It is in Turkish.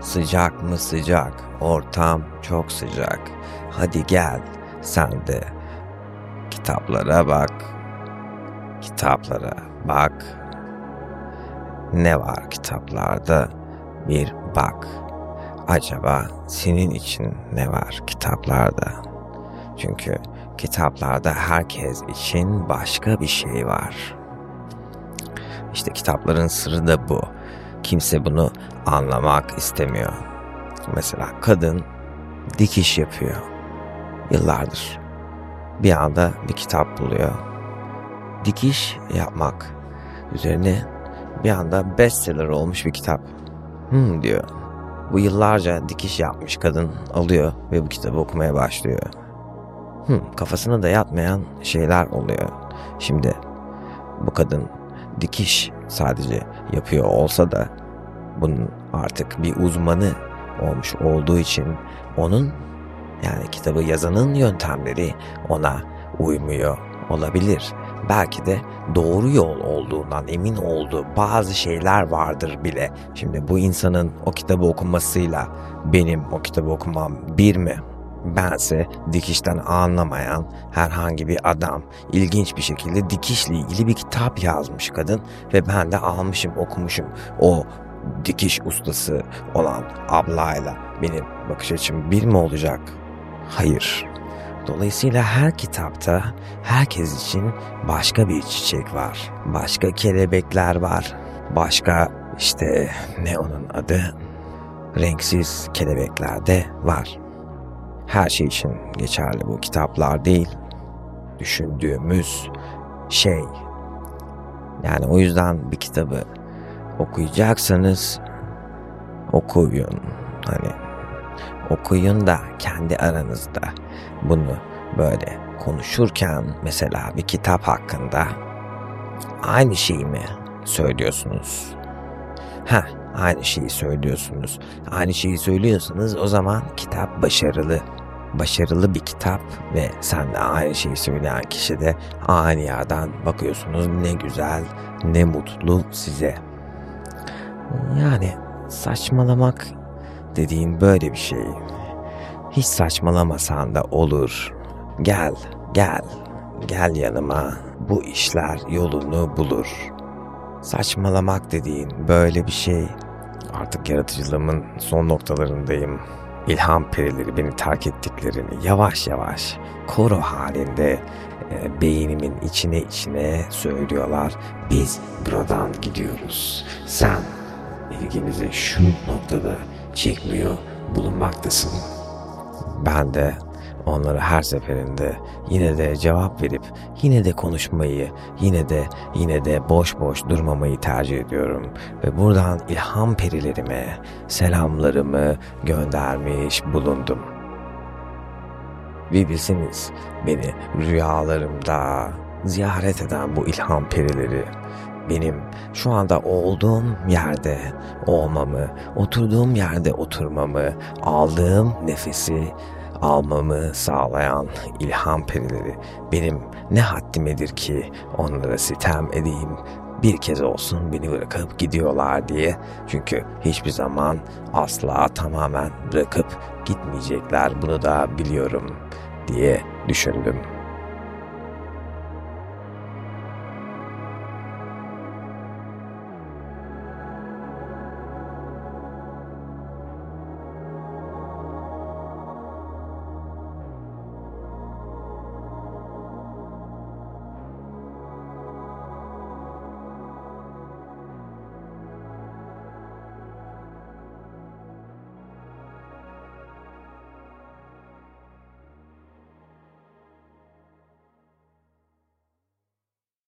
Sıcak mı sıcak, ortam çok sıcak. Hadi gel sen de kitaplara bak. Kitaplara bak. Ne var kitaplarda? Bir bak. Acaba senin için ne var kitaplarda? Çünkü kitaplarda herkes için başka bir şey var. İşte kitapların sırrı da bu. Kimse bunu anlamak istemiyor. Mesela kadın dikiş yapıyor. Yıllardır. Bir anda bir kitap buluyor. Dikiş yapmak. Üzerine bir anda bestseller olmuş bir kitap. Hmm diyor. Bu yıllarca dikiş yapmış kadın alıyor ve bu kitabı okumaya başlıyor. Hmm, kafasına da yatmayan şeyler oluyor. Şimdi bu kadın dikiş sadece yapıyor olsa da bunun artık bir uzmanı olmuş olduğu için onun yani kitabı yazanın yöntemleri ona uymuyor olabilir. Belki de doğru yol olduğundan emin olduğu bazı şeyler vardır bile. Şimdi bu insanın o kitabı okumasıyla benim o kitabı okumam bir mi? Bense dikişten anlamayan herhangi bir adam ilginç bir şekilde dikişle ilgili bir kitap yazmış kadın ve ben de almışım okumuşum o dikiş ustası olan ablayla benim bakış açım bir mi olacak? Hayır. Dolayısıyla her kitapta herkes için başka bir çiçek var. Başka kelebekler var. Başka işte ne onun adı? Renksiz kelebekler de var. Her şey için geçerli bu kitaplar değil. Düşündüğümüz şey. Yani o yüzden bir kitabı okuyacaksanız okuyun. Hani okuyun da kendi aranızda bunu böyle konuşurken mesela bir kitap hakkında aynı şeyi mi söylüyorsunuz? Ha, aynı şeyi söylüyorsunuz. Aynı şeyi söylüyorsunuz o zaman kitap başarılı. Başarılı bir kitap ve sen de aynı şeyi söyleyen kişi de aynı yerden bakıyorsunuz. Ne güzel, ne mutlu size. Yani saçmalamak dediğin böyle bir şey. Hiç saçmalamasan da olur. Gel, gel, gel yanıma. Bu işler yolunu bulur. Saçmalamak dediğin böyle bir şey. Artık yaratıcılığımın son noktalarındayım. İlham perileri beni terk ettiklerini yavaş yavaş koro halinde e, beynimin içine içine söylüyorlar. Biz buradan gidiyoruz. Sen ilginizi şu noktada çekmiyor bulunmaktasın. Ben de onlara her seferinde yine de cevap verip yine de konuşmayı, yine de yine de boş boş durmamayı tercih ediyorum ve buradan ilham perilerime selamlarımı göndermiş bulundum. Ve bilseniz beni rüyalarımda ziyaret eden bu ilham perileri benim şu anda olduğum yerde olmamı, oturduğum yerde oturmamı, aldığım nefesi almamı sağlayan ilham perileri benim ne haddimedir ki onlara sitem edeyim bir kez olsun beni bırakıp gidiyorlar diye. Çünkü hiçbir zaman asla tamamen bırakıp gitmeyecekler bunu da biliyorum diye düşündüm.